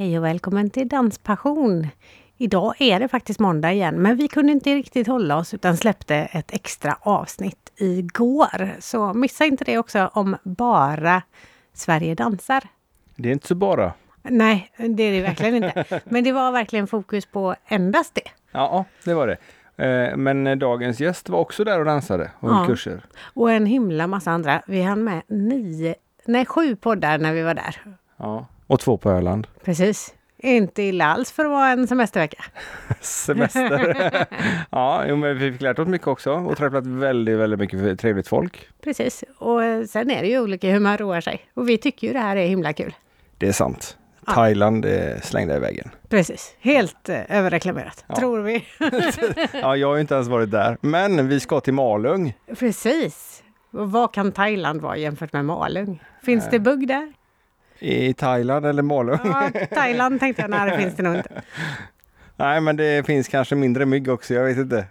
Hej och välkommen till Danspassion! Idag är det faktiskt måndag igen, men vi kunde inte riktigt hålla oss utan släppte ett extra avsnitt igår. Så missa inte det också om bara Sverige dansar. Det är inte så bara. Nej, det är det verkligen inte. Men det var verkligen fokus på endast det. Ja, det var det. Eh, Men dagens gäst var också där och dansade och Ja. kurser. Och en himla massa andra. Vi hann med nio, nej sju poddar när vi var där. Ja. Och två på Öland. Precis. Inte illa alls för att vara en semestervecka. Semester. ja, jo, men vi fick lärt oss mycket också och träffat väldigt, väldigt mycket trevligt folk. Precis. Och eh, sen är det ju olika hur man roar sig. Och vi tycker ju det här är himla kul. Det är sant. Ja. Thailand slängde i väggen. Precis. Helt eh, överreklamerat, Ja. tror vi. Ja, jag har ju inte ens varit där. Men vi ska till Malung. Precis. Och vad kan Thailand vara jämfört med Malung? Finns Eh. det bugg där? I Thailand eller Malung? Ja, Thailand tänkte jag, nej det finns det nog inte. Nej, men det finns kanske mindre mygg också. Jag vet inte.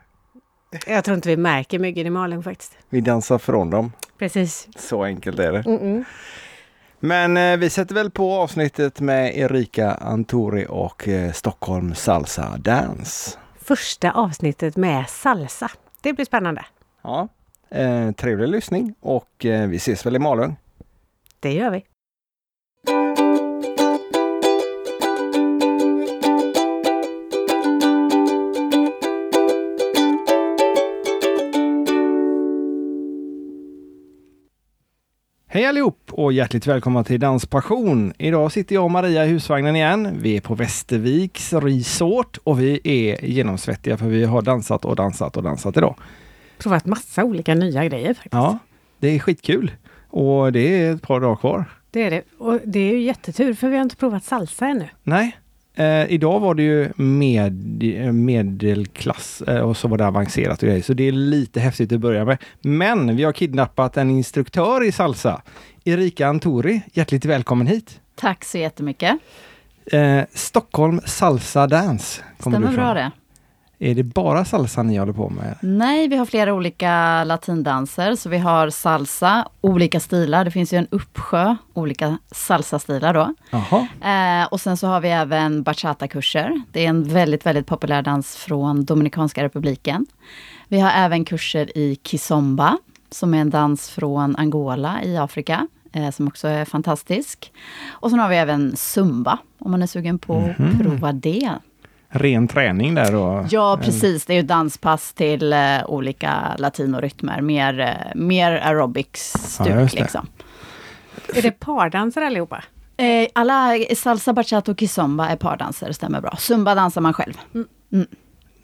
Jag tror inte vi märker myggen i Malung faktiskt. Vi dansar från dem. Precis. Så enkelt är det. Mm-mm. Men eh, vi sätter väl på avsnittet med Erika Antori och eh, Stockholm Salsa Dance. Första avsnittet med salsa. Det blir spännande. Ja, eh, trevlig lyssning och eh, vi ses väl i Malung. Det gör vi. Hej allihop och hjärtligt välkomna till Danspassion. Idag sitter jag och Maria i husvagnen igen. Vi är på Västerviks Resort och vi är genomsvettiga för vi har dansat och dansat och dansat idag. Provat massa olika nya grejer faktiskt. Ja, det är skitkul och det är ett par dagar kvar. Det är det. Och det är ju jättetur för vi har inte provat salsa ännu. Nej, eh, idag var det ju med, eh, medelklass eh, och så var det avancerat och grejer. Så det är lite häftigt att börja med. Men vi har kidnappat en instruktör i salsa. Erika Antori, hjärtligt välkommen hit. Tack så jättemycket. Eh, Stockholm Salsa Dance kommer Stämmer du bra ifrån. det. Är det bara salsa ni håller på med? Nej, vi har flera olika latindanser. Så vi har salsa, olika stilar. Det finns ju en uppsjö olika salsastilar då. Eh, och sen så har vi även bachata-kurser. Det är en väldigt, väldigt populär dans från Dominikanska republiken. Vi har även kurser i kizomba, som är en dans från Angola i Afrika, eh, som också är fantastisk. Och sen har vi även zumba, om man är sugen på Mhm. att prova det. Ren träning där då? Ja, precis. Det är ju danspass till eh, olika latinorytmer. Mer, eh, mer aerobics-stuk Ja, liksom. Är det pardanser allihopa? Eh, alla salsa, bachata och kizomba är pardanser, stämmer bra. Zumba dansar man själv.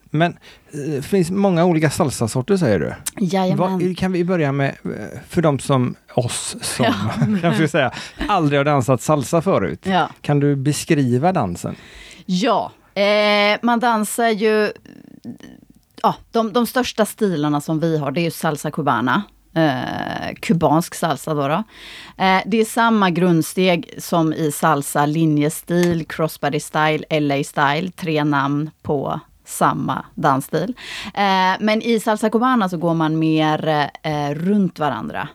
Men det finns många olika salsasorter säger du? Jajamän. Vad, kan vi börja med, eh, för de som oss som, kanske vi säga, aldrig har dansat salsa förut. Ja. Kan du beskriva dansen? Ja, eh, man dansar ju... Ja, de, de största stilarna som vi har, det är ju salsa cubana. Eh, kubansk salsa då. då. Eh, det är samma grundsteg som i salsa, linjestil, crossbody style, LA style. Tre namn på samma dansstil. Eh, men i salsa cubana så går man mer eh, runt varandra.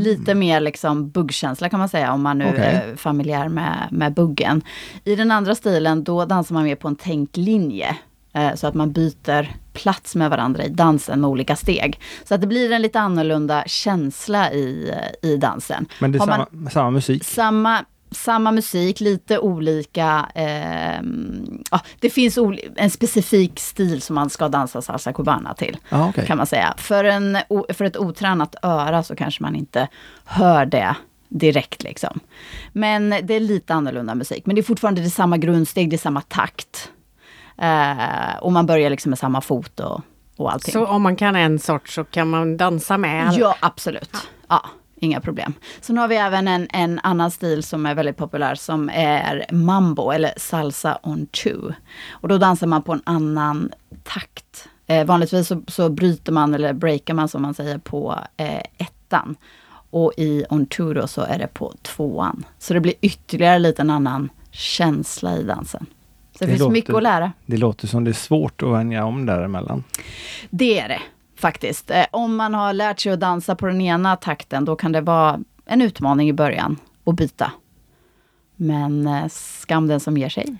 Lite mer liksom buggkänsla kan man säga, om man nu Okej. är familjär med, med buggen. I den andra stilen, då dansar man mer på en tänkt linje. Eh, så att man byter plats med varandra i dansen med olika steg. Så att det blir en lite annorlunda känsla i, eh, i dansen. Men det är samma, man- samma musik? Samma, samma musik, lite olika... ehm, ja, det finns ol- en specifik stil som man ska dansa salsa cubana till Ja, okej. kan man säga. För, en, för ett otränat öra så kanske man inte hör det direkt liksom. Men det är lite annorlunda musik. Men det är fortfarande det är samma grundsteg, det är samma takt. Eh, och man börjar liksom med samma fot och, och allting. Så om man kan en sort så kan man dansa med? Ja, absolut. Ja. Inga problem. Sen har vi även en, en annan stil som är väldigt populär som är mambo eller salsa on two. Och då dansar man på en annan takt. Eh, vanligtvis så, så bryter man eller breakar man som man säger på eh, ettan. Och i on two då så är det på tvåan. Så det blir ytterligare lite en annan känsla i dansen. Så det, Det finns låter- mycket att lära. Det låter som det är svårt att vänja om däremellan. Det är det faktiskt. Eh, om man har lärt sig att dansa på den ena takten, då kan det vara en utmaning i början att byta. Men eh, skam den som ger sig.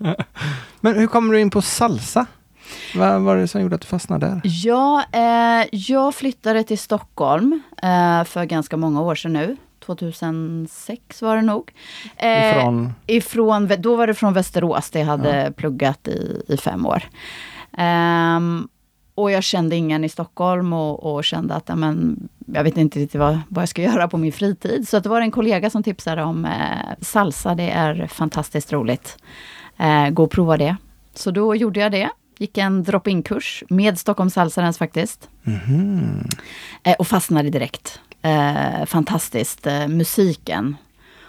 Men hur kommer du in på salsa? Vad var det som gjorde att du fastnade där? Ja, eh, jag flyttade till Stockholm eh, för ganska många år sedan nu. 2006 var det nog. Eh, Ifrån? ifrån, då var det från Västerås, där jag hade pluggat i, i fem år. Ehm, och jag kände ingen i Stockholm och, och kände att ja, men, jag vet inte riktigt vad, vad jag ska göra på min fritid. Så att det var en kollega som tipsade om eh, salsa, det är fantastiskt roligt. Eh, gå och prova det. Så då gjorde jag det. Gick en drop-in-kurs med Stockholm Salsa Dance faktiskt. Mhm. Eh, och fastnade direkt. Eh, fantastiskt. Eh, musiken.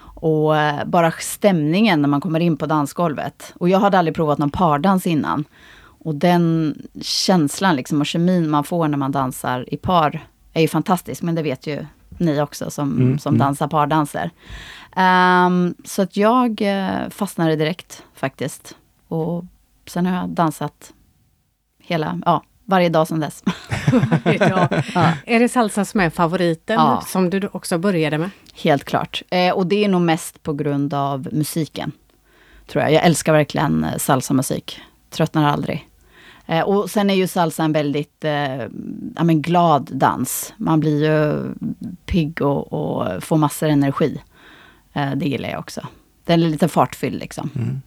Och eh, bara stämningen när man kommer in på dansgolvet. Och jag hade aldrig provat någon pardans innan. Och den känslan liksom och kemin man får när man dansar i par är ju fantastisk. Men det vet ju ni också som, Mm, som mm. dansar pardanser. Ehm, så att jag eh, fastnade direkt faktiskt. Och sen har jag dansat hela, ja, varje dag sedan dess. ja. Är det salsa som är favoriten, Ja. som du också började med? Helt klart. Eh, och det är nog mest på grund av musiken. Tror jag. Jag älskar verkligen eh, salsamusik. Tröttnar aldrig. Eh, och sen är ju salsa en väldigt eh, ja, men glad dans. Man blir ju pigg och, och får massor energi. Eh, det gillar jag också. Den är lite fartfylld liksom. Mm.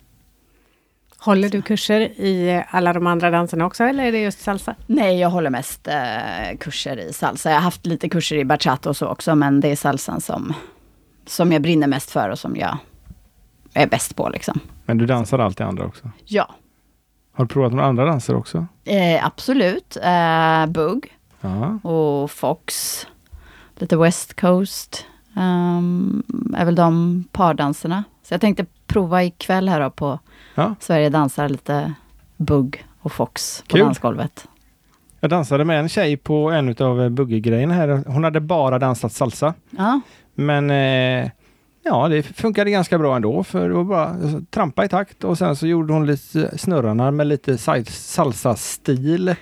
Håller du kurser i alla de andra danserna också, eller är det just salsa? Nej, jag håller mest eh, kurser i salsa. Jag har haft lite kurser i bachata och så också, men det är salsan som, som jag brinner mest för och som jag är bäst på liksom. Men du dansar alltid andra också? Ja, Har du provat med andra danser också? Eh, absolut. Eh, Bugg Ja. och Fox. Lite West Coast. Um, är väl de pardanserna. Så jag tänkte prova ikväll här då på Ja. Sverige dansar lite Bugg och Fox på Kul. dansgolvet. Jag dansade med en tjej på en av buggegrejerna här. Hon hade bara dansat salsa. Ja, Men eh, ja, det funkade ganska bra ändå. För det var bara alltså, trampa i takt och sen så gjorde hon lite snurrarna med lite sal- salsa-stil.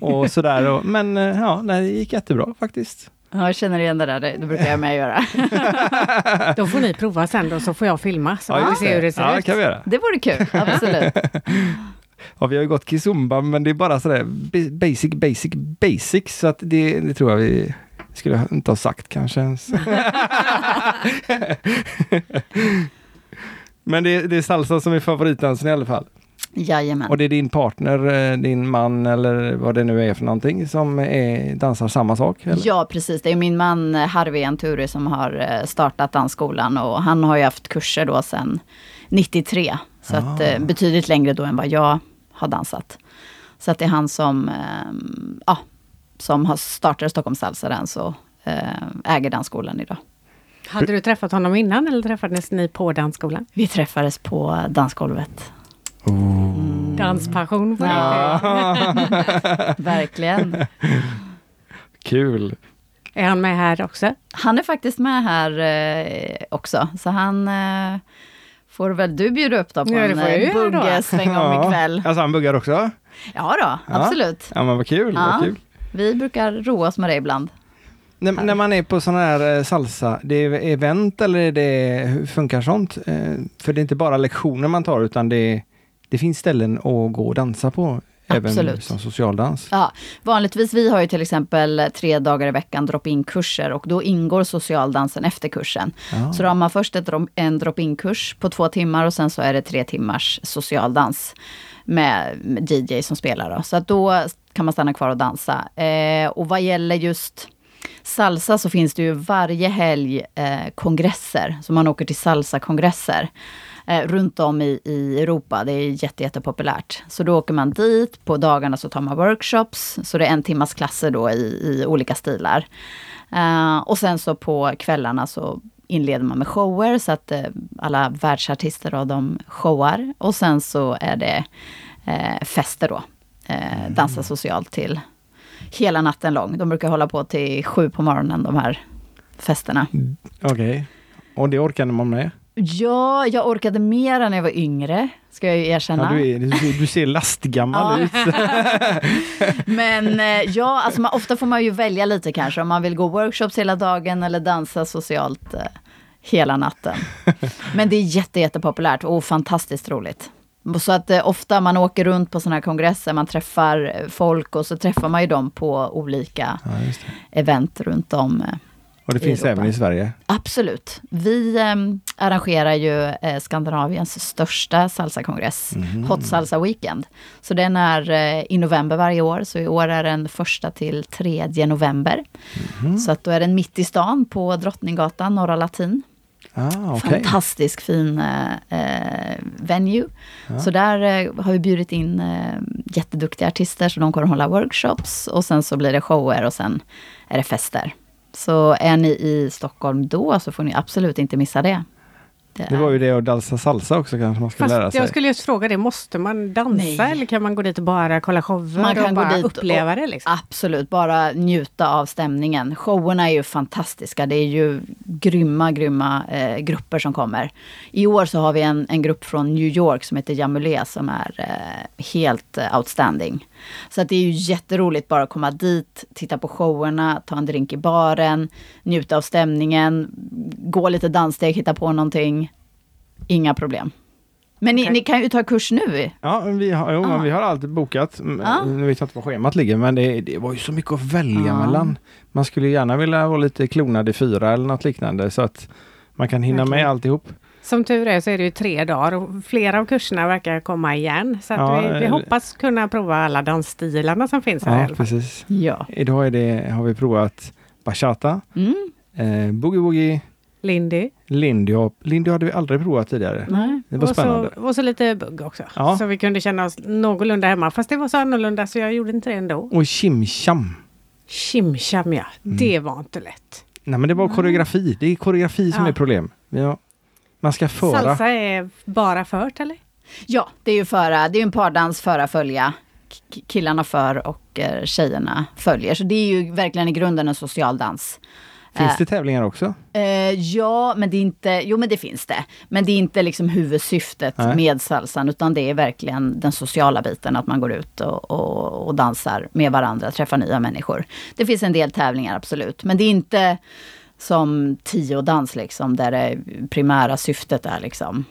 Och sådär. Och, men eh, ja, nej, det gick jättebra faktiskt. Ja, jag känner igen det där. Det, det brukar jag med göra. Då får ni prova sen då, så får jag filma, så Ja, vi se hur det ser ja, ut. det kan vi göra. Det vore kul, absolut. Ja, vi har ju gått kizumba, men det är bara sådär ba- basic, basic, basic. Så att det, det tror jag vi skulle inte ha sagt kanske ens. men det, det är salsa som är favoritdansen i alla fall. Jajamän. Och det är din partner, eh, din man eller vad det nu är för någonting som är, dansar samma sak? Eller? Ja, precis. Det är min man eh, Harvey Anturi som har eh, startat dansskolan och han har ju haft kurser då sedan 93. Så att, Ah. eh, betydligt längre då än vad jag har dansat. Så att det är han som, ja, som har startat Stockholms Salsa Dance och eh, äger dansskolan idag. Hade du träffat honom innan eller träffades ni på dansskolan? Vi träffades på dansgolvet. Oh. Danspassion på Ja. Verkligen. Kul! Är han med här också? Han är faktiskt med här eh, också, så han eh, får väl du bjuda upp då på Ja, en eh, buggesväng om ikväll. Alltså han buggar också? Ja då, absolut. Ja men vad kul, Ja. vad kul. Vi brukar roa oss med det ibland. När, när man är på sådana här eh, salsa, det är event eller är det, hur funkar sånt? Eh, för det är inte bara lektioner man tar utan det, det finns ställen att gå och dansa på. Även Absolut. som socialdans. Ja, vanligtvis, vi har ju till exempel tre dagar i veckan drop-in-kurser och då ingår socialdansen efter kursen. Ja. Så då har man först ett, en drop-in-kurs på två timmar och sen så är det tre timmars socialdans med, med DJ som spelar. Då. Så att då kan man stanna kvar och dansa. Eh, och vad gäller just salsa så finns det ju varje helg eh, kongresser. Så man åker till salsa-kongresser eh, runt om i, i Europa. Det är jätte, jättepopulärt. Så då åker man dit, på dagarna så tar man workshops. Så det är en timmas klasser då i, i olika stilar. Eh, och sen så på kvällarna så inleder man med shower så att eh, alla världsartister då, de showar. Och sen så är det eh, fester då. Eh, dansa socialt till hela natten lång. De brukar hålla på till sju på morgonen de här festerna. Okej. Och det orkade man med? Ja, jag orkade mer när jag var yngre, ska jag ju erkänna. Ja, du, är, du, du ser lastgammal ut. Men eh, ja, alltså man, ofta får man ju välja lite kanske om man vill gå workshops hela dagen eller dansa socialt eh, hela natten. Men det är jätte, jättepopulärt och fantastiskt roligt. Så att eh, ofta man åker runt på sådana här kongresser, man träffar eh, folk och så träffar man ju dem på olika Ja, event runt om. eh, Och det finns Europa. även i Sverige. Absolut. Vi eh, arrangerar ju eh, Skandinaviens största salsakongress, Mhm. Hot Salsa Weekend. Så den är eh, i november varje år, så i år är den första till 3 november. Mhm. Så att då är den mitt i stan på Drottninggatan, Norra Latin. Ah, okej. Fantastisk fin eh, eh, venue. Så där eh, har vi bjudit in eh, jätteduktiga artister, så de kommer hålla workshops och sen så blir det shower och sen är det fester. Så är ni i Stockholm då så får ni absolut inte missa det. Det var ju det att dansa salsa också kanske man ska lära sig. jag skulle just fråga det, måste man dansa Nej. eller kan man gå dit och bara kolla shower Man kan och gå bara dit uppleva och- det? Liksom? Absolut, bara njuta av stämningen. Showerna är ju fantastiska. Det är ju grymma, grymma eh, grupper som kommer. I år så har vi en, en grupp från New York som heter Jamulé som är eh, helt eh, outstanding. Så att det är ju jätteroligt bara att komma dit, titta på showerna, ta en drink i baren, njuta av stämningen, gå lite danssteg, hitta på någonting. Inga problem. Men ni, ni kan ju ta kurs nu. Ja, vi har, jo, Ah. men vi har alltid bokat. M- Ah. Nu vet jag inte var schemat ligger, men det, det var ju så mycket att välja Ah. mellan. Man skulle gärna vilja vara lite klonad i fyra eller något liknande så att man kan hinna med alltihop. Som tur är så är det ju tre dagar och flera av kurserna verkar komma igen. Så att Ja, vi, vi eh, hoppas kunna prova alla dansstilarna som finns här Ja, precis. Ja. Idag är det, har vi provat bachata, Mm. eh, boogie-woogie, Lindy. lindy. Lindy hade vi aldrig provat tidigare. Nej. Det var och, spännande. så, och så lite bugg också. Ja. Så vi kunde känna oss någorlunda hemma. Fast det var så annorlunda så jag gjorde inte det ändå. Och chimcham. Chimcham ja, Mm. det var inte lätt. Nej men det var koreografi. Det är koreografi som Ja. är problem. Ja. Man ska föra. Salsa är bara fört eller? Ja, det är ju föra, det är en pardans föra följa. Killarna för och eh, tjejerna följer. Så det är ju verkligen i grunden en social dans. Finns Eh, det tävlingar också? Eh, ja, men det är inte, jo men det finns det. Men det är inte liksom huvudsyftet Nej. med salsan, utan det är verkligen den sociala biten, att man går ut och, och, och dansar med varandra, träffar nya människor. Det finns en del tävlingar, absolut. Men det är inte som tiodans liksom, där det primära syftet är liksom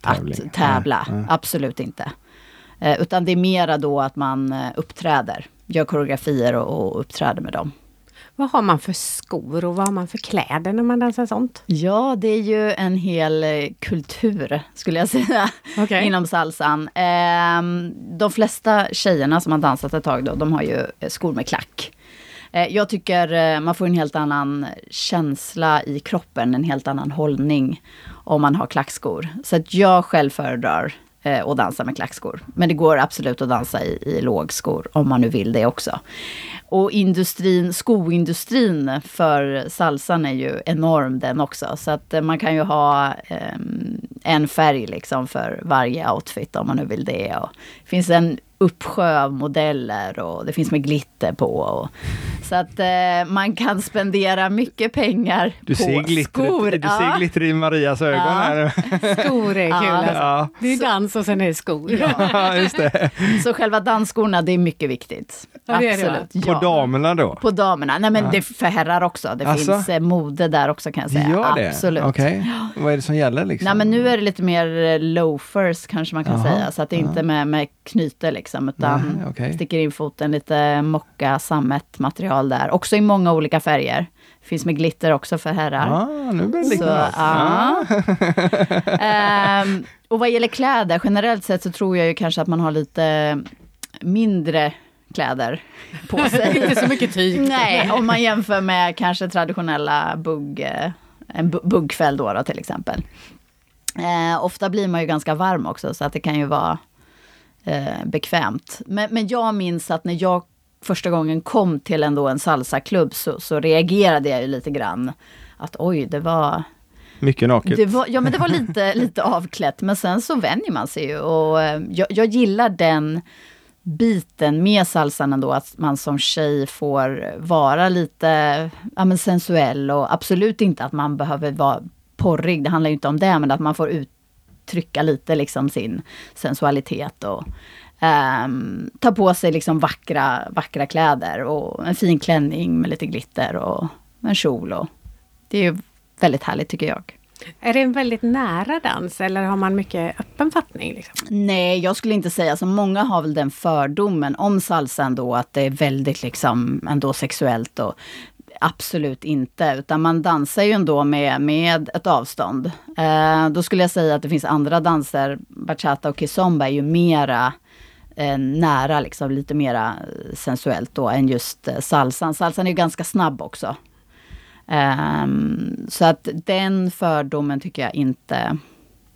Tävling. att tävla. Nej, nej. Absolut inte. Eh, utan det är mera då att man eh, uppträder, gör koreografier och, och uppträder med dem. Vad har man för skor och vad har man för kläder när man dansar sånt? Ja, det är ju en hel eh, kultur, skulle jag säga, Okej. inom salsan. Ehm, de flesta tjejerna som har dansat ett tag då, de har ju eh, skor med klack. Eh, jag tycker eh, man får en helt annan känsla i kroppen, en helt annan hållning om man har klackskor. Så att jag själv föredrar eh, att dansa med klackskor. Men det går absolut att dansa i, i lågskor om man nu vill det också. Och industrin, skoindustrin för salsan är ju enorm den också. Så att eh, man kan ju ha ehm, en färg liksom för varje outfit om man nu vill det. Och det finns en uppsjö av modeller och det finns med glitter på. Och, så att eh, man kan spendera mycket pengar Du på ser glittret, skor. du Ja. ser glitter i Marias ögon Ja. här. Skor är kul Ja. alltså. Ja. Det är dans och sen är det skor. Ja, just det. Så själva dansskorna, det är mycket viktigt. Ja, det är det, va? Absolut. På. Damerna då? På damerna. Nej men Ja. det är för herrar också. Det Alltså? finns eh, mode där också kan jag säga. gör det? Absolut. Okej. Vad är det som gäller liksom? Nej men nu är det lite mer eh, loafers kanske man kan Jaha, säga. Så att det är inte med, med knyte liksom. Utan Nej, okej. sticker in foten lite mocka, sammetmaterial där. Också i många olika färger. Finns med glitter också för herrar. Ah, nu börjar det Så, likna ja. Ehm, och vad gäller kläder, generellt sett så tror jag ju kanske att man har lite mindre kläder på sig. Inte så mycket tyg. Nej, om man jämför med kanske traditionella bugg, eh, en bu- buggfäll då, då till exempel. Eh, ofta blir man ju ganska varm också, så att det kan ju vara eh, bekvämt. Men, men jag minns att när jag första gången kom till ändå en salsaklubb så, så reagerade jag ju lite grann. Att oj, det var, Mycket naket. det var, ja, men det var lite, lite avklätt, men sen så vänjer man sig ju. Och, eh, jag, jag gillar den biten med salsan ändå, att man som tjej får vara lite ja, men sensuell och absolut inte att man behöver vara porrig, det handlar ju inte om det, men att man får uttrycka lite liksom sin sensualitet och um, ta på sig liksom vackra, vackra kläder och en fin klänning med lite glitter och en kjol. Och, det är ju väldigt härligt tycker jag. Är det en väldigt nära dans eller har man mycket öppen fattning? Liksom? Nej, jag skulle inte säga så. Många har väl den fördomen om salsa ändå, att det är väldigt liksom ändå sexuellt och Absolut inte, utan man dansar ju ändå med, med ett avstånd. Eh, då skulle jag säga att det finns andra danser, bachata och kizomba är ju mera eh, nära, liksom, lite mera sensuellt då än just eh, salsan. Salsan är ju ganska snabb också. Um, så att den fördomen tycker jag inte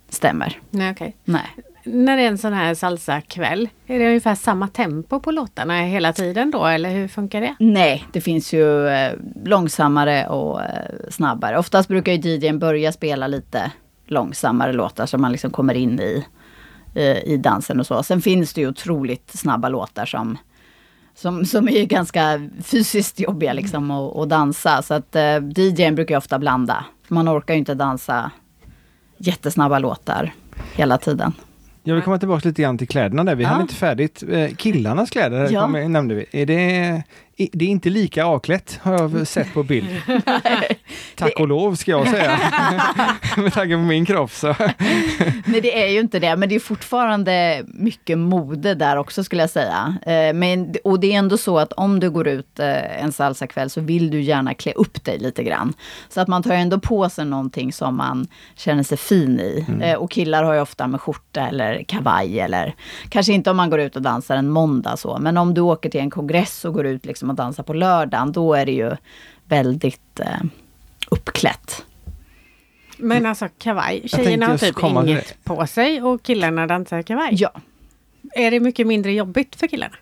stämmer. Nej, okay. Nej. När det är en sån här salsa-kväll, är det ungefär samma tempo på låtarna hela tiden då, eller hur funkar det? Nej, det finns ju eh, långsammare och eh, snabbare. Oftast brukar ju DJn börja spela lite långsammare låtar så man liksom kommer in i, eh, i dansen och så. Sen finns det ju otroligt snabba låtar som som, som är ganska fysiskt jobbiga liksom att, att dansa. Så att eh, DJn brukar ofta blanda. Man orkar ju inte dansa jättesnabba låtar hela tiden. Jag vill komma tillbaka lite grann till kläderna där. Vi ja. hann inte färdigt. Eh, killarnas kläder ja. kom, nämnde vi. Är det, det är inte lika avklätt har jag sett på bild. Tack och lov ska jag säga. Med tanke på min kropp så. Nej det är ju inte det, men det är fortfarande mycket mode där också skulle jag säga. Eh, men, och det är ändå så att om du går ut eh, en salsakväll så vill du gärna klä upp dig lite grann. Så att man tar ändå på sig någonting som man känner sig fin i. Mm. Eh, och killar har ju ofta med skjorta eller kavaj eller kanske inte om man går ut och dansar en måndag så, men om du åker till en kongress och går ut liksom och dansar på lördagen, då är det ju väldigt eh, uppklätt. Men alltså kavaj, tjejerna har typ inget på sig och killarna dansar kavaj? Ja. Är det mycket mindre jobbigt för killarna?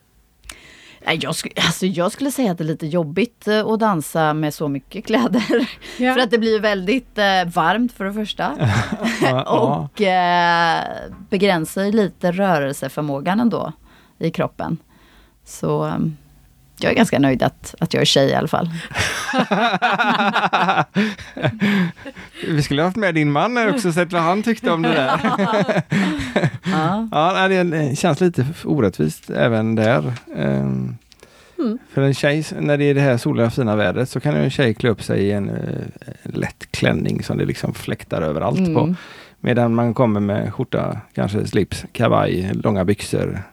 Jag, sk alltså jag skulle säga att det är lite jobbigt eh, att dansa med så mycket kläder. Ja. för att det blir väldigt eh, varmt för det första. och eh, begränsar lite rörelseförmågan ändå i kroppen. Så ehm, jag är ganska nöjd att, att jag är tjej i alla fall. Vi skulle ha haft med din man också, sett vad han tyckte om det där. ja. ja, det känns lite orättvist även där. Um, mm. För en tjej, när det är det här soliga fina vädret, så kan en tjej klä upp sig i en uh, lätt klänning som det liksom fläktar överallt mm. på. Medan man kommer med skjorta, kanske slips, kavaj, långa byxor,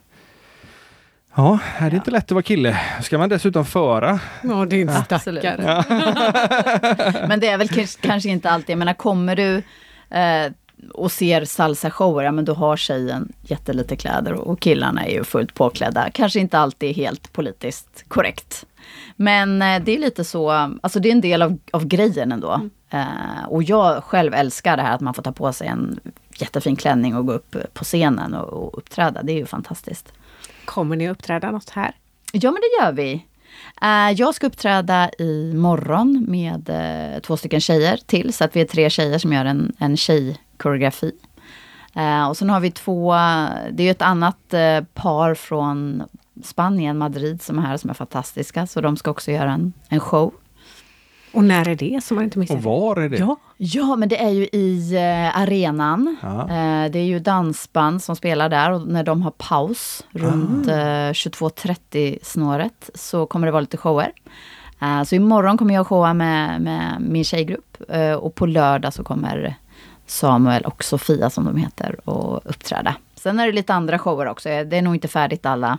Ja, det är inte lätt att vara kille. Ska man dessutom föra? Ja, din stackare. Ja. men det är väl kanske inte alltid, jag menar kommer du eh, och ser salsa-shower, ja men då har tjejen jättelite kläder och killarna är ju fullt påklädda. Kanske inte alltid helt politiskt korrekt. Men eh, det är lite så, alltså det är en del av, av grejen ändå. Mm. Eh, och jag själv älskar det här att man får ta på sig en jättefin klänning och gå upp på scenen och, och uppträda. Det är ju fantastiskt. Kommer ni att uppträda något här? Ja, men det gör vi. Eh, jag ska uppträda i morgon med eh, två stycken tjejer till, så att vi är tre tjejer som gör en, en tjejkoreografi. Eh, och sen har vi två, det är ett annat par från Spanien, Madrid, som är här som är fantastiska, så de ska också göra en, en show. Och när är det, så man inte missar? Och var är det? Ja, ja men det är ju i eh, arenan. Ja. Eh, det är ju dansband som spelar där och när de har paus runt ah. eh, 22.30 snåret så kommer det vara lite shower. Eh, så imorgon kommer jag showa med, med min tjejgrupp eh, och på lördag så kommer Samuel och Sofia som de heter och uppträda. Sen är det lite andra shower också. Det är nog inte färdigt alla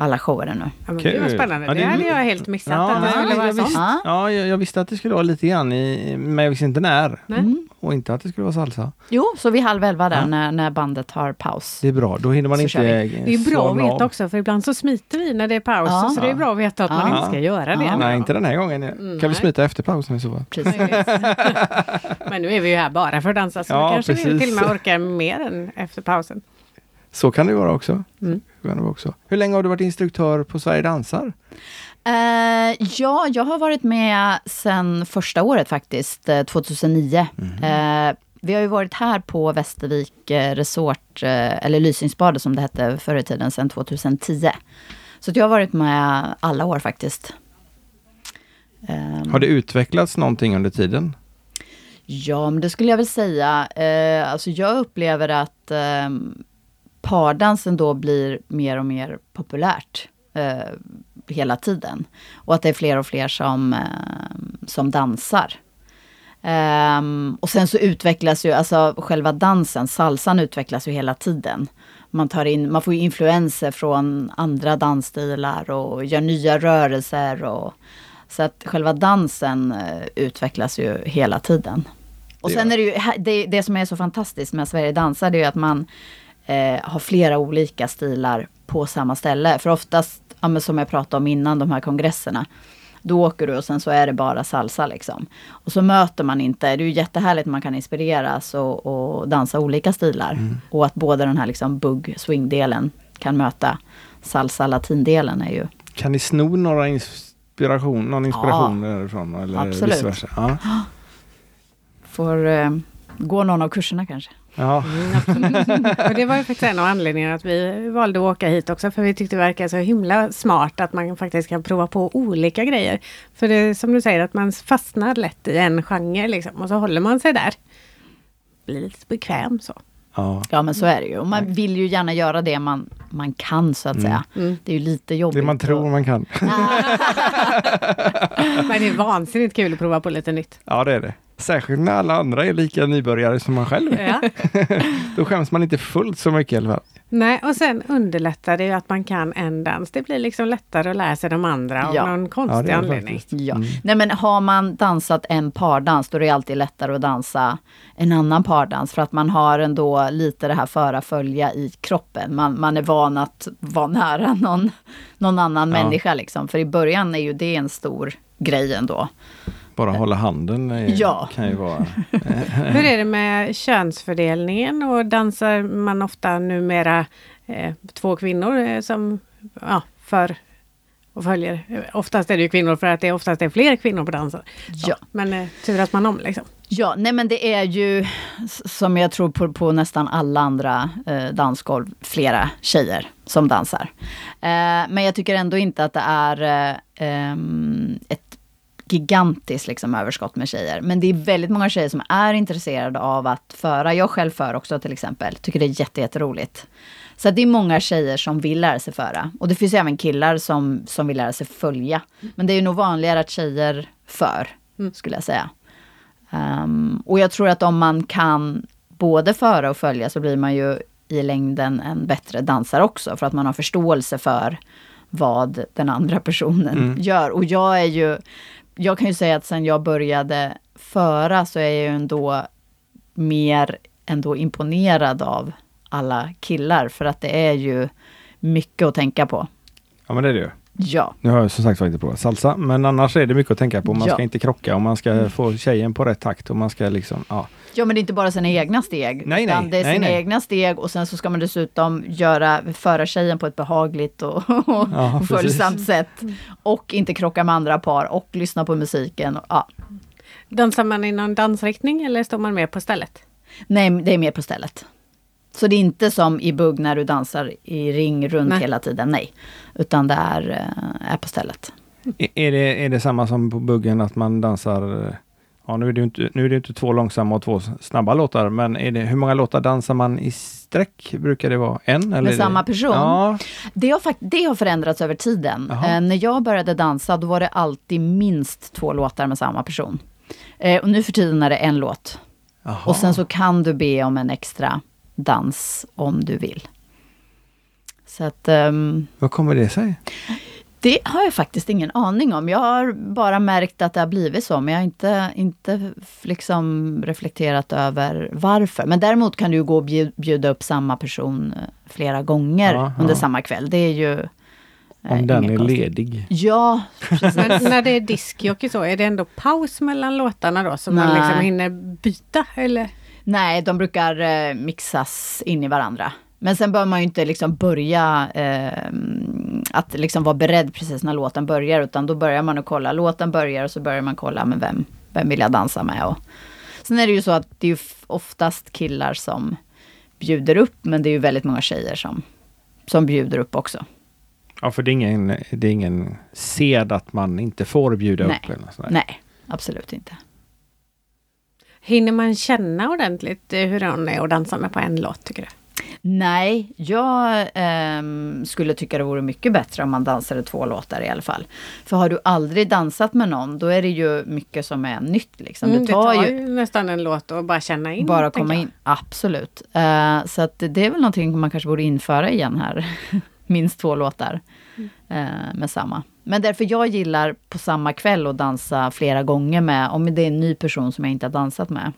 alla shower ännu. Ja, men det var spännande. Ja, det, det hade jag helt missat. Ja, att det skulle vara visst, ja jag, jag, visste att det skulle vara lite grann i, men jag visste inte när. Mm. Och inte att det skulle vara salsa. Jo, så vid halv elva där ja. när, när bandet har paus. Det är bra, då hinner man så inte Det är bra att veta också, för ibland så smiter vi när det är paus. Ja. Så det är bra att veta att man inte ska göra det. Nej, inte den här gången. Mm, kan vi smita efter pausen i så fall? men nu är vi ju här bara för att dansa, så ja, kanske precis. vi till och med orkar mer än efter pausen. Så kan det vara också. Mm. Kan det vara också. Hur länge har du varit instruktör på Sverige Dansar? Uh, ja, jag har varit med sedan första året faktiskt, 2009. Mm. Uh, vi har ju varit här på Västervik eh, Resort, eller Lysingsbadet som det hette förr i tiden, sedan 2010. Så jag har varit med alla år faktiskt. Har det utvecklats någonting under tiden? Ja, men det skulle jag väl säga. Alltså jag upplever att um, pardansen då blir mer och mer populärt eh, hela tiden. Och att det är fler och fler som, eh, som dansar. Ehm, och sen så utvecklas ju, alltså själva dansen, salsan utvecklas ju hela tiden. Man, tar in, man får ju influenser från andra dansstilar och gör nya rörelser. Och, så att själva dansen eh, utvecklas ju hela tiden. Och sen är det ju, det, det som är så fantastiskt med Sverige dansar, det är ju att man eh, har flera olika stilar på samma ställe. För oftast, ja, som jag pratade om innan, de här kongresserna. Då åker du och sen så är det bara salsa liksom. Och så möter man inte, det är ju jättehärligt att man kan inspireras och, och dansa olika stilar. Och att både den här liksom bugg swing-delen kan möta salsa latin-delen är ju Kan ni sno några inspiration, någon inspiration därifrån? Eller Absolut. vice versa? Ja. Får eh, gå någon av kurserna kanske. Ja. Mm, och det var ju faktiskt en av anledningarna att vi valde att åka hit också. För vi tyckte det verkar så himla smart att man faktiskt kan prova på olika grejer. För det är som du säger att man fastnar lätt i en genre liksom. Och så håller man sig där. Blir lite bekväm så. Ja. Ja men så är det ju. Och man vill ju gärna göra det man, man kan så att säga. Mm. Det är ju lite jobbigt. Det man tror att- man kan. Men det är vansinnigt kul att prova på lite nytt. Ja, det är det. Särskilt när alla andra är lika nybörjare som man själv. Ja. Då skäms man inte fullt så mycket i alla fall. Nej, och sen underlättar det ju att man kan en dans. Det blir liksom lättare att lära sig de andra av Ja. någon Ja, konstig det anledning. Ja. Mm. Nej men har man dansat en pardans då är det alltid lättare att dansa en annan pardans för att man har ändå lite det här föra följa i kroppen. Man, man är van att vara nära någon, någon annan Ja. människa liksom. För i början är ju det en stor grej ändå. Bara hålla handen är, Ja. kan ju vara... Hur är det med könsfördelningen och dansar man ofta numera eh, två kvinnor eh, som ja, för och följer? Oftast är det ju kvinnor för att det oftast är fler kvinnor på dansen. Ja. Men eh, turas man om liksom. Ja, nej men det är ju som jag tror på, på nästan alla andra eh, dansgolv, flera tjejer som dansar. Eh, men jag tycker ändå inte att det är eh, ehm, ett gigantiskt liksom, överskott med tjejer. Men det är väldigt många tjejer som är intresserade av att föra. Jag själv för också till exempel. Tycker det är jätte, jätteroligt. Så att det är många tjejer som vill lära sig föra. Och det finns även killar som, som vill lära sig följa. Men det är ju nog vanligare att tjejer för, skulle jag säga. Ehm, och jag tror att om man kan både föra och följa så blir man ju i längden en bättre dansare också. För att man har förståelse för vad den andra personen Mm. gör. Och jag är ju, jag kan ju säga att sen jag började föra så är jag ju ändå mer ändå imponerad av alla killar. För att det är ju mycket att tänka på. Ja, men det är det ju. Ja, Nu har jag som sagt faktiskt provat salsa, men annars är det mycket att tänka på. Man Ja. ska inte krocka och man ska få tjejen på rätt takt och man ska liksom, ja. Ja men det är inte bara sina egna steg. Nej, nej, det är nej, sina nej. egna steg och sen så ska man dessutom göra, föra tjejen på ett behagligt och, och Ja, följsamt sätt. Och inte krocka med andra par och lyssna på musiken. Och, ja. Dansar man i någon dansriktning eller står man mer på stället? Nej, det är mer på stället. Så det är inte som i bugg när du dansar i ring runt Nej. hela tiden, nej. Utan det är, eh, är på stället. Är- det, är det samma som på buggen att man dansar, eh, ja nu är det ju inte, nu är det inte två långsamma och två snabba låtar, men är det, hur många låtar dansar man i sträck? Brukar det vara en? Eller Med är det- samma person? Ja, Det har, fakt- det har förändrats över tiden. Eh, när jag började dansa, då var det alltid minst två låtar med samma person. Eh, och nu för tiden är det en låt. Jaha. Och sen så kan du be om en extra dans om du vill. Så att ehm, Vad kommer det sig? det har jag faktiskt ingen aning om. Jag har bara märkt att det har blivit så, men jag har inte, inte liksom reflekterat över varför. Men däremot kan du gå och bjud- bjuda upp samma person eh, flera gånger Ja, under ja. samma kväll. Det är ju... eh, Om den är konstigt. ledig. Ja. Men när det är diskjockey så, är det ändå paus mellan låtarna då? Så man Nej. liksom hinner byta? Eller? Nej, de brukar eh, mixas in i varandra. Men sen bör man ju inte liksom börja eh, att liksom vara beredd precis när låten börjar, utan då börjar man att kolla. Låten börjar och så börjar man kolla, men vem, vem vill jag dansa med? Och sen är det ju så att det är ju oftast killar som bjuder upp, men det är ju väldigt många tjejer som, som bjuder upp också. Ja, för det är ingen, det är ingen sed att man inte får bjuda Nej. upp. Eller något. Nej, absolut inte. Hinner man känna ordentligt eh, hur hon är och dansa med på en låt tycker du? Nej, jag ehm, skulle tycka det vore mycket bättre om man dansade två låtar i alla fall. För har du aldrig dansat med någon, då är det ju mycket som är nytt. Liksom. Mm, det tar ju ju nästan en låt att bara känna in. bara komma in. Absolut. Eh, så att det är väl någonting man kanske borde införa igen här. Minst två låtar eh, med samma. Men därför jag gillar på samma kväll att dansa flera gånger med, om det är en ny person som jag inte har dansat med.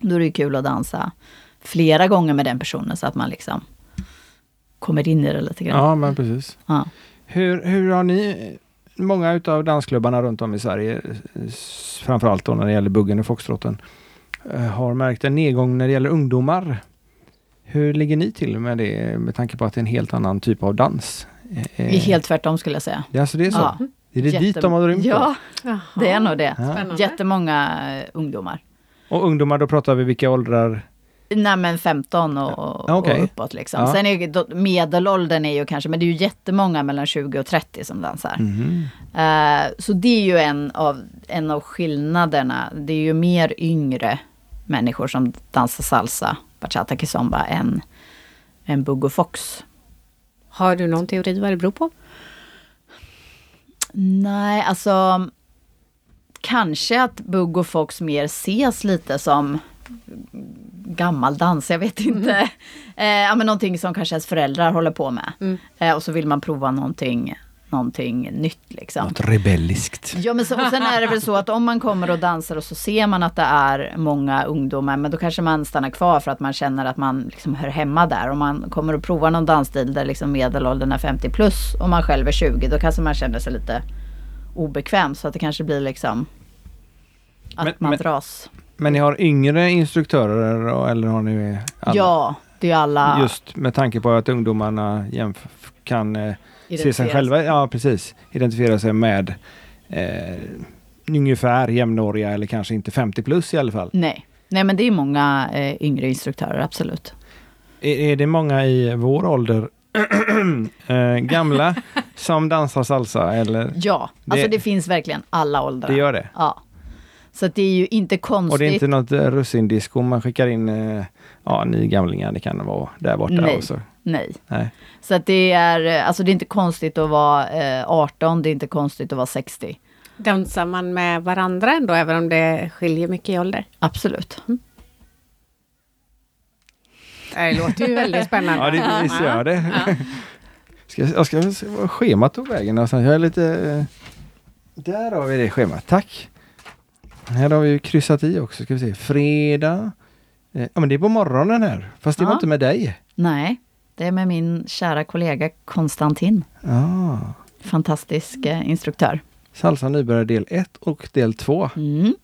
Då är det kul att dansa flera gånger med den personen så att man liksom kommer in i det lite grann. Ja, men precis. Ja. Hur, hur har ni, många utav dansklubbarna runt om i Sverige, framförallt då när det gäller buggen och foxtrotten, eh, har märkt en nedgång när det gäller ungdomar. Hur ligger ni till med det med tanke på att det är en helt annan typ av dans? Eh, Det är helt tvärtom skulle jag säga. Ja, alltså det är så? Ja. Är det dit de har rymt? Ja, Jaha. det är nog det. Spännande. Jättemånga eh, ungdomar. Och ungdomar, då pratar vi vilka åldrar? Nej men 15 och, Ja, okej. och uppåt liksom. Ja. Sen är ju, då- medelåldern är ju kanske, men det är ju jättemånga mellan 20 och 30 som dansar. Mhm. Eh, så det är ju en av, en av skillnaderna. Det är ju mer yngre människor som dansar salsa, bachata, kizomba än, än bugg och fox. Har du någon teori vad det beror på? Nej, alltså kanske att bugg och fox mer ses lite som gammaldans, jag vet inte. Eh, ja, men någonting som kanske ens föräldrar håller på med. Mm. Eh, och så vill man prova någonting, någonting nytt liksom. Något rebelliskt. Ja men så, och sen är det väl så att om man kommer och dansar och så ser man att det är många ungdomar, men då kanske man stannar kvar för att man känner att man liksom hör hemma där. Om man kommer och provar någon dansstil där liksom medelåldern är 50 plus och man själv är 20, då kanske man känner sig lite obekväm så att det kanske blir liksom att Men- man men- dras. Men ni har yngre instruktörer eller har ni alla? Ja, det är alla Just med tanke på att ungdomarna jämf- kan eh, se sig själva, ja precis, identifiera sig med eh, ungefär jämnåriga eller kanske inte 50 plus i alla fall. Nej. Nej men det är många eh, yngre instruktörer, absolut. Är, är det många i vår ålder, eh, gamla, som dansar salsa eller? Ja, Det- alltså det finns verkligen alla åldrar. Det gör det. Ja. Så det är ju inte konstigt. Och det är inte något eh, russindisco man skickar in, eh, ja ni gamlingar, det kan vara där borta. Nej. Och så. Nej. Nej. Så att det är, alltså det är inte konstigt att vara eh, 18, det är inte konstigt att vara 60. Dansar man med varandra ändå, även om det skiljer mycket i ålder? Absolut. Det låter ju väldigt spännande. Ja, det, visst gör det. Ska, jag- ska se vad schemat tog vägen någonstans. Jag är lite... eh, Där har vi det schemat, tack. Här har vi ju kryssat i också, ska vi se. Fredag. Eh, Ja men det är på morgonen här, fast det var Ja. inte med dig. Nej, det är med min kära kollega Konstantin. Ah. Fantastisk eh, instruktör. Salsa nybörjare del 1 och del 2. Mm.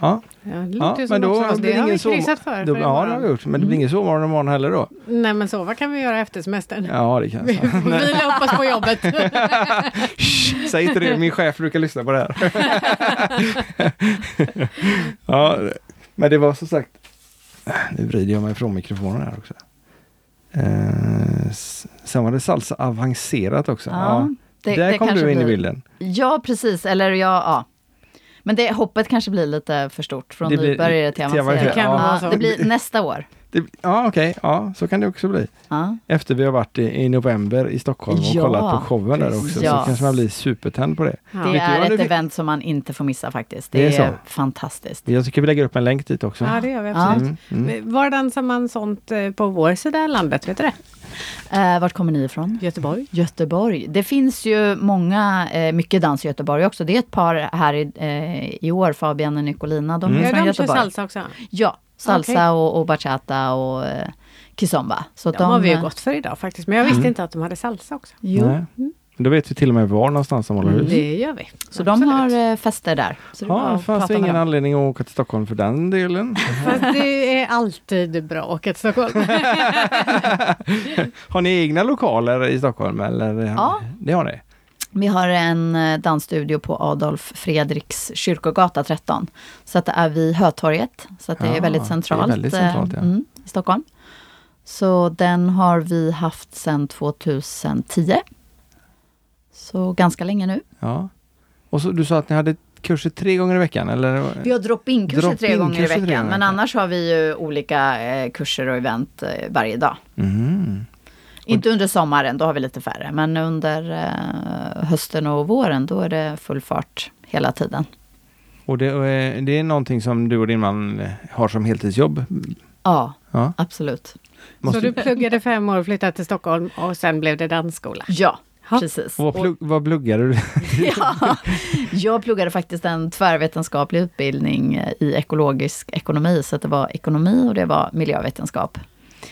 Ja, Ja, det ja ju men som då det det har vi kryssat för. Då, för ja, det har vi gjort. Men det blir ingen sovmorgon imorgon heller då. Nej, men sova kan vi göra efter semestern. Ja, det kan Vi vila upp oss på jobbet. Säg inte det, min chef brukar lyssna på det här. ja, men det var som sagt, nu vrider jag mig från mikrofonen här också. Eh, sen var det salsa avancerat också. Ja, det- där det kom du in i blir- bilden. Ja, precis. Eller ja, ja. Men det, hoppet kanske blir lite för stort från nybörjare till avancerad. Det ja, det blir nästa år. Det, ja, okej, ja, så kan det också bli. Ja. Efter vi har varit i, i november i Stockholm och Ja, kollat på showen där också, ja. så kanske man blir supertänd på det. Ja. Det är ett event som man inte får missa faktiskt. Det, Det är är, så. fantastiskt. Jag tycker vi lägger upp en länk dit också. Ja, det gör vi Ja. absolut. Mm, mm. Var dansar man sånt eh, på vår sida av landet? Vet du det? Eh, vart kommer ni ifrån? Göteborg? Göteborg. Det finns ju många, eh, mycket dans i Göteborg också. Det är ett par här i, eh, i år, Fabian och Nicolina. De Mm. är Ja, från de kör Göteborg. salsa också. Ja, salsa Okej. och, och bachata och eh, kizomba. Så att De har vi ju eh, gått för idag faktiskt. Men jag visste Mm. inte att de hade salsa också. Jo, Nej. Då vet vi till och med var någonstans de håller Mm. hus. Det gör vi. så de har Absolut. eh, fester där. Så det Ja, fanns ingen anledning att åka till Stockholm för den delen? Fast det är alltid bra att åka till Stockholm. har ni egna lokaler i Stockholm? Eller? Ja. Det har ni? Vi har en eh, dansstudio på Adolf Fredriks kyrkogata 13. Så att det är vid Hötorget. Så att det Ja, är väldigt det är centralt, väldigt centralt, eh, ja. mm, i Stockholm. Så den har vi haft sedan 2010. Så ganska länge nu. Ja. Och så, du sa att ni hade kurser tre gånger i veckan? Eller? Vi har drop-in-kurser Drop-in tre gånger i veckan. Men annars har vi ju olika eh, kurser och event eh, varje dag. Mhm. Inte under sommaren, då har vi lite färre. Men under eh, hösten och våren, då är det full fart hela tiden. Och det, eh, det är någonting som du och din man eh, har som heltidsjobb? Ja, Ja. absolut. Måste, Så du pluggade fem år, flyttade till Stockholm och sen blev det dansskola? Ja, Ja. precis. och vad, plugg, vad pluggade du? ja, jag pluggade faktiskt en tvärvetenskaplig utbildning eh, i ekologisk ekonomi. Så det var ekonomi och det var miljövetenskap.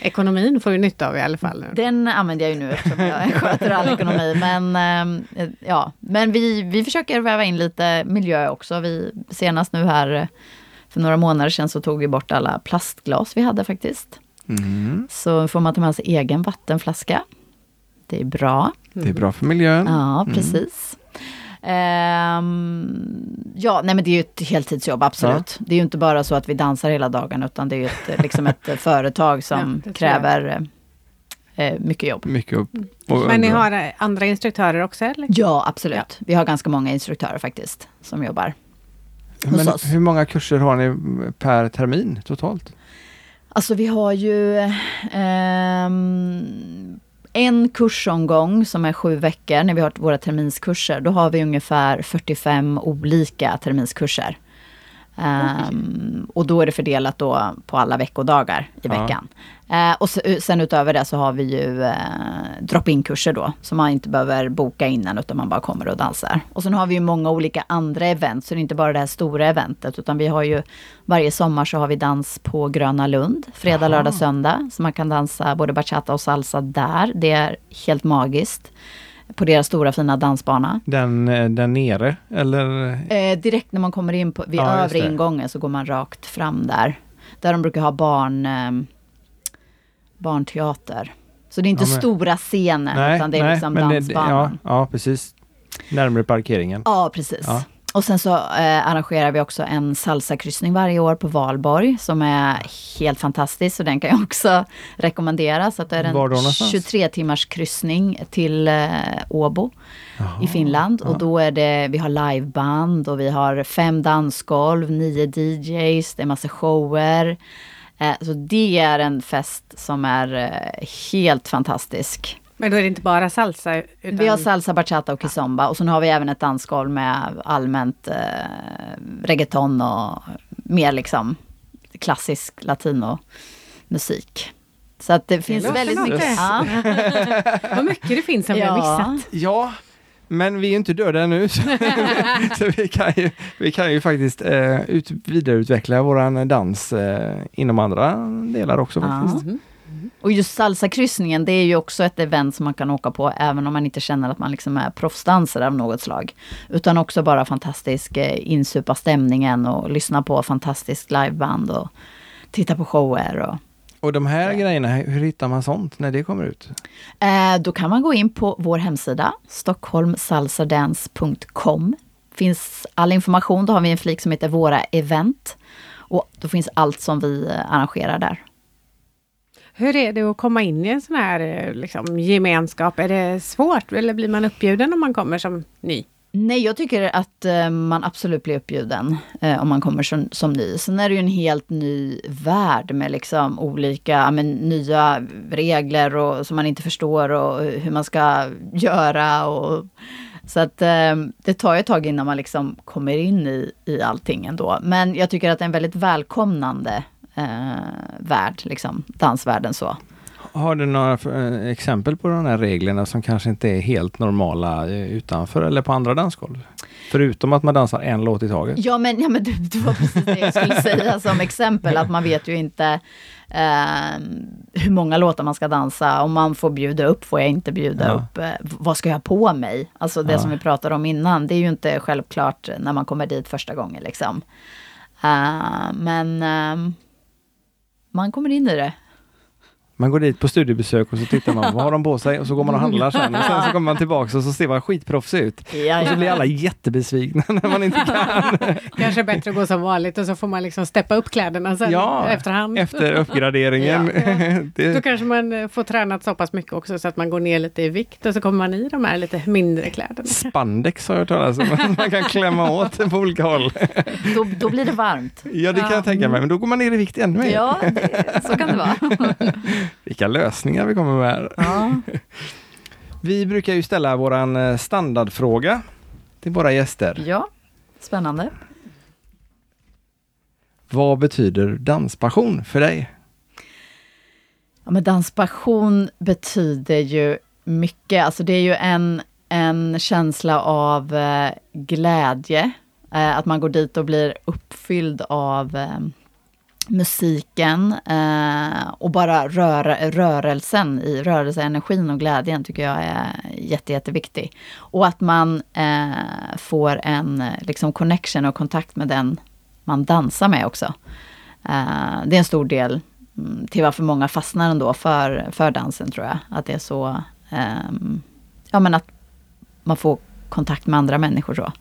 Ekonomin får du nytta av i alla fall. Nu. Den använder jag ju nu eftersom jag sköter all ekonomi. Men, eh, ja, men vi, vi försöker väva in lite miljö också. Vi, senast nu här eh, för några månader sedan så tog vi bort alla plastglas vi hade faktiskt. Mhm. Så får man ta med sig egen vattenflaska. Det är bra. Det är bra för miljön. Ja, precis. Ehm, ja, nej men det är ju ett heltidsjobb, absolut. Det är ju inte bara så att vi dansar hela dagen, utan det är ju ett, liksom ett företag Ja, som jag. kräver eh, mycket jobb. Mycket upp. Och, Men ni har eh, andra instruktörer också eller? Ja, absolut. Vi har ganska många instruktörer faktiskt, som jobbar. hos Men oss. hur många kurser har ni per termin totalt? Alltså vi har ju ehm, en kursomgång som är sju veckor när vi har våra terminskurser. Då har vi ungefär 45 olika terminskurser. Ehm, och då är det fördelat då på alla veckodagar i Ja. veckan. Eh, och se- sen utöver det så har vi ju eh, drop-in kurser då. Som man inte behöver boka innan utan man bara kommer och dansar. Och sen har vi ju många olika andra event. Så det är inte bara det här stora eventet. Utan vi har ju varje sommar så har vi dans på Gröna Lund. Fredag, Jaha. lördag, söndag. Så man kan dansa både bachata och salsa där. Det är helt magiskt. På deras stora fina dansbana. Den, eh, den nere eller? Eh, direkt när man kommer in på, vid Ja, övre ingången så går man rakt fram där. Där de brukar ha barn, eh, barnteater. Så det är inte Ja, men- stora scener utan det är liksom men det- dansbanan. ja, ja, precis. Närmare parkeringen. Ja, precis. Ja. Och sen så eh, arrangerar vi också en salsakryssning varje år på Valborg som är helt fantastisk. Så den kan jag också rekommendera. Så att det är en någonstans? 23 timmars kryssning till eh, Åbo i Finland. ja. Och då är det, vi har liveband och vi har fem dansgolv, nio DJs, det är massa shower. Eh, så det är en fest som är eh, helt fantastisk. Men då är det inte bara salsa? Utan... Vi har salsa, bachata och kizomba och sen har vi även ett dansgolv med allmänt eh, reggaeton och mer liksom klassisk latinomusik. Så att det finns låter väldigt mycket. Ja. Vad mycket det finns som vi har Ja. missat. Ja, men vi är inte döda ännu. Så, så vi, kan ju, vi kan ju faktiskt eh, ut, vidareutveckla våran dans eh, inom andra delar också Ja. faktiskt. Och just salsakryssningen, det är ju också ett event som man kan åka på även om man inte känner att man liksom är proffsdansare av något slag. Utan också bara fantastisk eh, insupa stämningen och lyssna på fantastiskt liveband och titta på shower. Och, Och de här Ja. grejerna, hur hittar man sånt när det kommer ut? Eh, då kan man gå in på vår hemsida, stockholmsalsadance.com. Finns all information, då har vi en flik som heter Våra event. Och då finns allt som vi eh, arrangerar där. Hur är det att komma in i en sån här eh, liksom, gemenskap? Är det svårt eller blir man uppbjuden om man kommer som ny? Nej, jag tycker att eh, man absolut blir uppbjuden eh, om man kommer som, som ny. Sen är det ju en helt ny värld med liksom olika, men, nya regler och, som man inte förstår och eh, hur man ska göra. Och, så att eh, det tar ju ett tag innan man liksom kommer in i, i allting ändå. Men jag tycker att det är en väldigt välkomnande eh, värld, liksom, dansvärlden så. Har du några eh, exempel på de här reglerna som kanske inte är helt normala eh, utanför eller på andra dansgolv? Förutom att man dansar en låt i taget. Ja men, ja, men det, det var precis det jag skulle säga som exempel, att man vet ju inte eh, hur många låtar man ska dansa, om man får bjuda upp, får jag inte bjuda Ja. upp, eh, vad ska jag ha på mig? Alltså det Ja. som vi pratade om innan, det är ju inte självklart när man kommer dit första gången liksom. Eh, men eh, man kommer in i det. Man går dit på studiebesök och så tittar man, vad har de på sig? Och så går man och handlar sen. Och sen så kommer man tillbaka och så ser man skitproffsig ut. Ja, Och så blir alla jättebesvikna när man inte kan. Kanske bättre att gå som vanligt och så får man liksom steppa upp kläderna sen Ja, efterhand. Efter uppgraderingen. Då Det, kanske man eh, får tränat så pass mycket också så att man går ner lite i vikt och så kommer man i de här lite mindre kläderna. spandex har jag hört talas om. Man kan klämma åt på olika håll. Då, då blir det varmt. Ja, det kan jag tänka mig. Men då går man ner i vikt ännu mer. Ja, det, så kan det vara. Vilka lösningar vi kommer med. här. Ja. Vi brukar ju ställa våran eh, standardfråga till våra gäster. ja, spännande. Vad betyder danspassion för dig? Ja, men danspassion betyder ju mycket. Alltså det är ju en, en känsla av eh, glädje. Eh, att man går dit och blir uppfylld av eh, musiken eh, och bara rör, rörelsen i rörelseenergin och glädjen tycker jag är jätte, jätteviktig. Och att man eh, får en liksom connection och kontakt med den man dansar med också. Eh, det är en stor del mm, till varför många fastnar ändå för, för dansen tror jag. Att det är så, ehm, ja men att man får kontakt med andra människor så.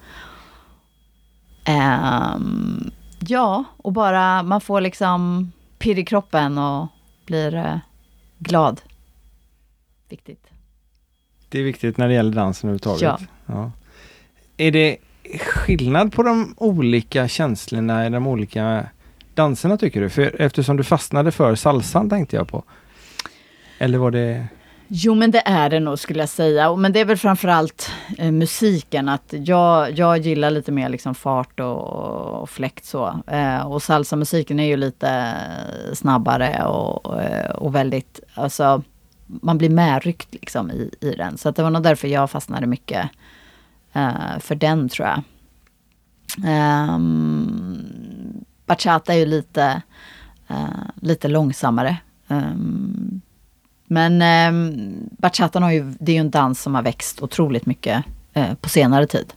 Ehm, ja, och bara man får liksom pirr i kroppen och blir eh, glad. Viktigt. Det är viktigt när det gäller dansen överhuvudtaget. Ja. Ja. Är det skillnad på de olika känslorna i de olika danserna tycker du? För eftersom du fastnade för salsan tänkte jag på. Eller var det... Jo men det är det nog skulle jag säga. Men det är väl framförallt eh, musiken. Att jag, jag gillar lite mer liksom fart och, och fläkt så. Eh, och salsa-musiken är ju lite snabbare och, eh, och väldigt, alltså man blir medryckt liksom i, i den. Så att det var nog därför jag fastnade mycket eh, för den tror jag. Um, bachata är ju lite, eh, lite långsammare. Ehm, men eh, bachatan har ju, det är ju en dans som har växt otroligt mycket eh, på senare tid.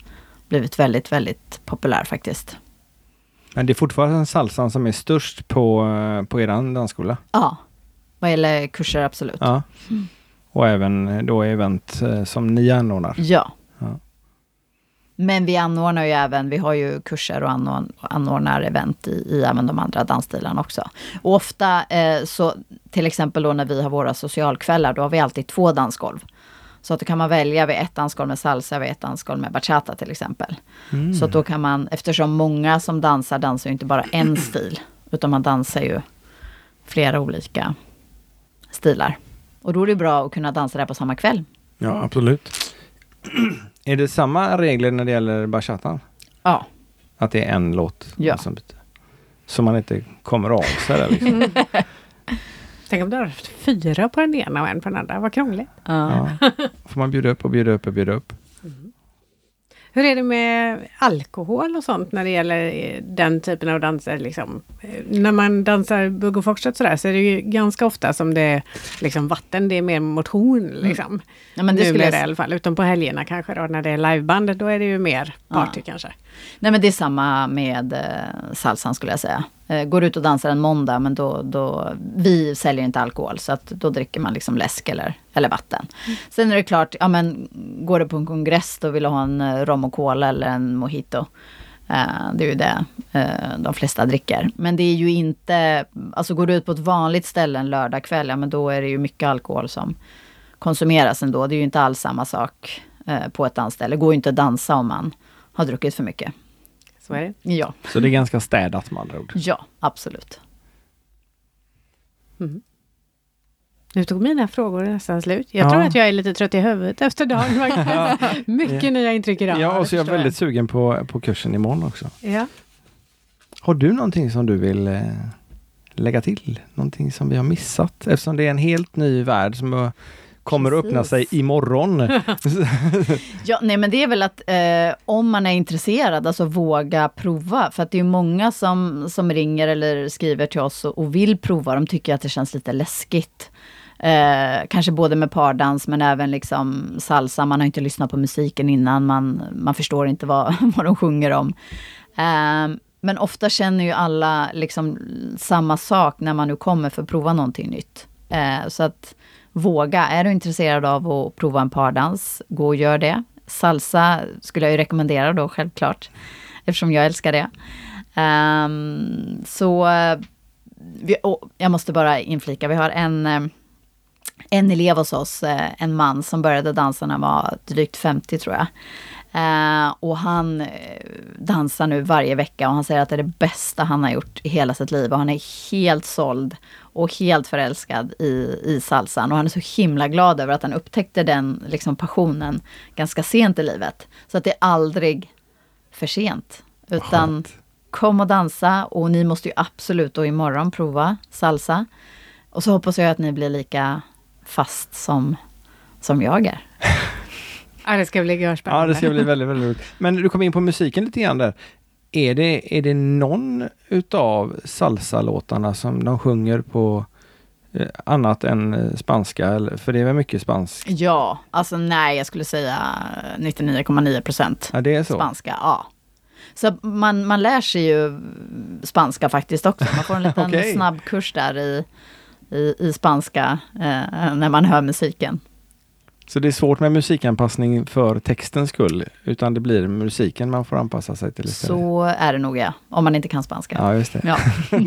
Blivit väldigt, väldigt populär faktiskt. Men det är fortfarande salsan som är störst på, eh, på eran dansskola? Ja, vad gäller kurser absolut. Ja. Och även då event eh, som ni anordnar? Ja. Men vi anordnar ju även, vi har ju kurser och anordnar, anordnar event i, i även de andra dansstilarna också. Och ofta eh, så, till exempel då när vi har våra socialkvällar, då har vi alltid två dansgolv. Så att då kan man välja vid ett dansgolv med salsa, vid ett dansgolv med bachata till exempel. Mm. Så att då kan man, eftersom många som dansar, dansar ju inte bara en stil, utan man dansar ju flera olika stilar. Och då är det bra att kunna dansa där på samma kväll. Ja, absolut. Är det samma regler när det gäller bachatan? Ja, Att det är en låt? Ja. Som, så man inte kommer av sig där liksom. Tänk om du har haft fyra på den ena och en på den andra. Vad krångligt. Ja. Får man bjuda upp och bjuda upp och bjuda upp. Hur är det med alkohol och sånt när det gäller eh, den typen av danser? Liksom? Eh, När man dansar bugg och foxtrot sådär så är det ju ganska ofta som det är liksom vatten, det är mer motion liksom. Ja, men det skulle Numera jag i alla fall, utom på helgerna kanske då när det är liveband, då är det ju mer party kanske. Nej men det är samma med eh, salsan skulle jag säga. Eh, går ut och dansar en måndag men då, då, vi säljer inte alkohol så att då dricker man liksom läsk eller, eller vatten. Sen är det klart, ja men går du på en kongress då vill du ha en eh, rom och cola eller en mojito. Eh, det är ju det de flesta dricker. Men det är ju inte, alltså går du ut på ett vanligt ställe en lördagkväll, ja men då är det ju mycket alkohol som konsumeras ändå. Det är ju inte alls samma sak på ett dansställe. Det går ju inte att dansa om man har druckit för mycket. Så är det. Ja, Så det är ganska städat med andra ord. ja absolut. Nu tog mina frågor nästan slut. Jag Ja. tror att jag är lite trött i huvudet efter dagen. Mycket nya intryck idag. Ja, och så är jag väldigt sugen på, på kursen imorgon också. Ja. Har du någonting som du vill eh, lägga till? Någonting som vi har missat? Eftersom det är en helt ny värld som kommer att öppna sig imorgon. Ja, nej men det är väl att eh, om man är intresserad, alltså våga prova. För att det är många som, som ringer eller skriver till oss och, och vill prova. De tycker att det känns lite läskigt. Eh, kanske både med pardans men även liksom salsa. Man har inte lyssnat på musiken innan. Man, man förstår inte vad, vad de sjunger om. Eh, men ofta känner ju alla liksom samma sak när man nu kommer för att prova någonting nytt. Eh, så att våga. Är du intresserad av att prova en pardans, gå och gör det. Salsa skulle jag ju rekommendera då självklart, eftersom jag älskar det. Um, så eh, vi, oh, jag måste bara inflika, vi har en, eh, en elev hos oss, eh, en man som började dansa när han var drygt 50 tror jag. Uh, och han dansar nu varje vecka och han säger att det är det bästa han har gjort i hela sitt liv. Och han är helt såld och helt förälskad i, i salsan. Och han är så himla glad över att han upptäckte den liksom, passionen ganska sent i livet. Så att det är aldrig för sent. Utan Skönt. kom och dansa och ni måste ju absolut då imorgon prova salsa. Och så hoppas jag att ni blir lika fast som, som jag är. Ja, det ska bli spännande. Ja, det ska bli väldigt, väldigt roligt. Men du kom in på musiken lite grann där. Är det, är det någon utav salsa-låtarna som de sjunger på eh, annat än eh, spanska? För det är väl mycket spanskt? Ja, alltså nej, jag skulle säga 99,9 procent ja, spanska. Ja. Så man, man lär sig ju spanska faktiskt också. Man får en liten okay. snabbkurs där i, i, i spanska eh, när man hör musiken. Så det är svårt med musikanpassning för textens skull, utan det blir musiken man får anpassa sig till istället? Så är det nog ja, om man inte kan spanska. Ja, just det. Ja.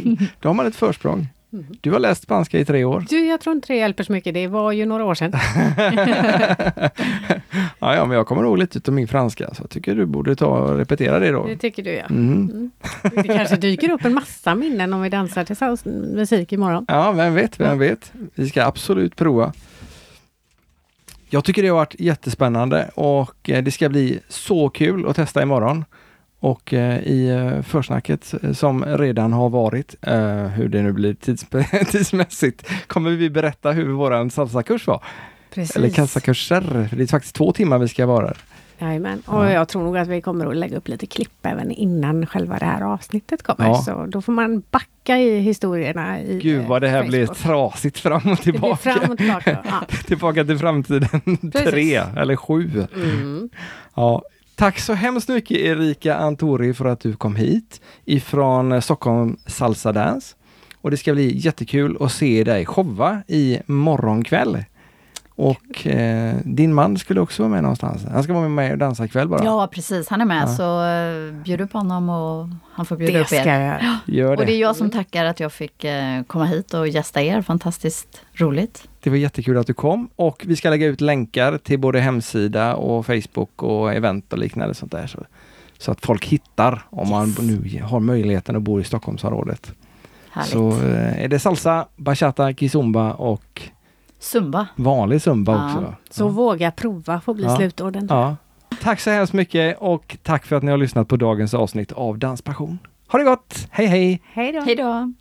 Då har man ett försprång. Mm. Du har läst spanska i tre år. Du, jag tror inte det hjälper så mycket. Det var ju några år sedan. ja, ja, men jag kommer ihåg lite av min franska, så jag tycker du borde ta och repetera det då. Det tycker du ja. Mm. Mm. Det kanske dyker upp en massa minnen om vi dansar till musik imorgon. Ja, vem vet, vem vet. Vi ska absolut prova. Jag tycker det har varit jättespännande och eh, det ska bli så kul att testa imorgon. Och eh, i eh, försnacket som redan har varit, hur det nu blir tids tidsmässigt, kommer vi berätta hur våran salsakurs var. Precis. Eller kassakurser, det är faktiskt två timmar vi ska vara. Jajamän, och ja. jag tror nog att vi kommer att lägga upp lite klipp även innan själva det här avsnittet kommer. Ja. Så då får man backa i historierna i Gud vad det här Facebook. blir trasigt fram och tillbaka. fram och tillbaka, ja. tillbaka till framtiden tre eller sju. Mm. Ja. Tack så hemskt mycket Erika Antori för att du kom hit ifrån Stockholm Salsa Dance. Och det ska bli jättekul att se dig showa i morgonkväll. Och eh, din man skulle också vara med någonstans. Han ska vara med och dansa ikväll bara. Ja precis, han är med. Ja. Så uh, bjud upp honom och han får bjuda det upp er. Ska jag. Gör det. Och det är jag som tackar att jag fick uh, komma hit och gästa er. Fantastiskt roligt. Det var jättekul att du kom och vi ska lägga ut länkar till både hemsida och Facebook och event och liknande sånt där. Så, så att folk hittar om yes. man nu har möjligheten att bo i Stockholmsområdet. Härligt. Så uh, är det salsa, bachata, kizumba och Zumba. Vanlig zumba ja. också. Så ja. våga prova får bli ja. slutorden. Ja. Tack så hemskt mycket och tack för att ni har lyssnat på dagens avsnitt av Danspassion. Ha det gott! Hej hej! Hej då! Hej då!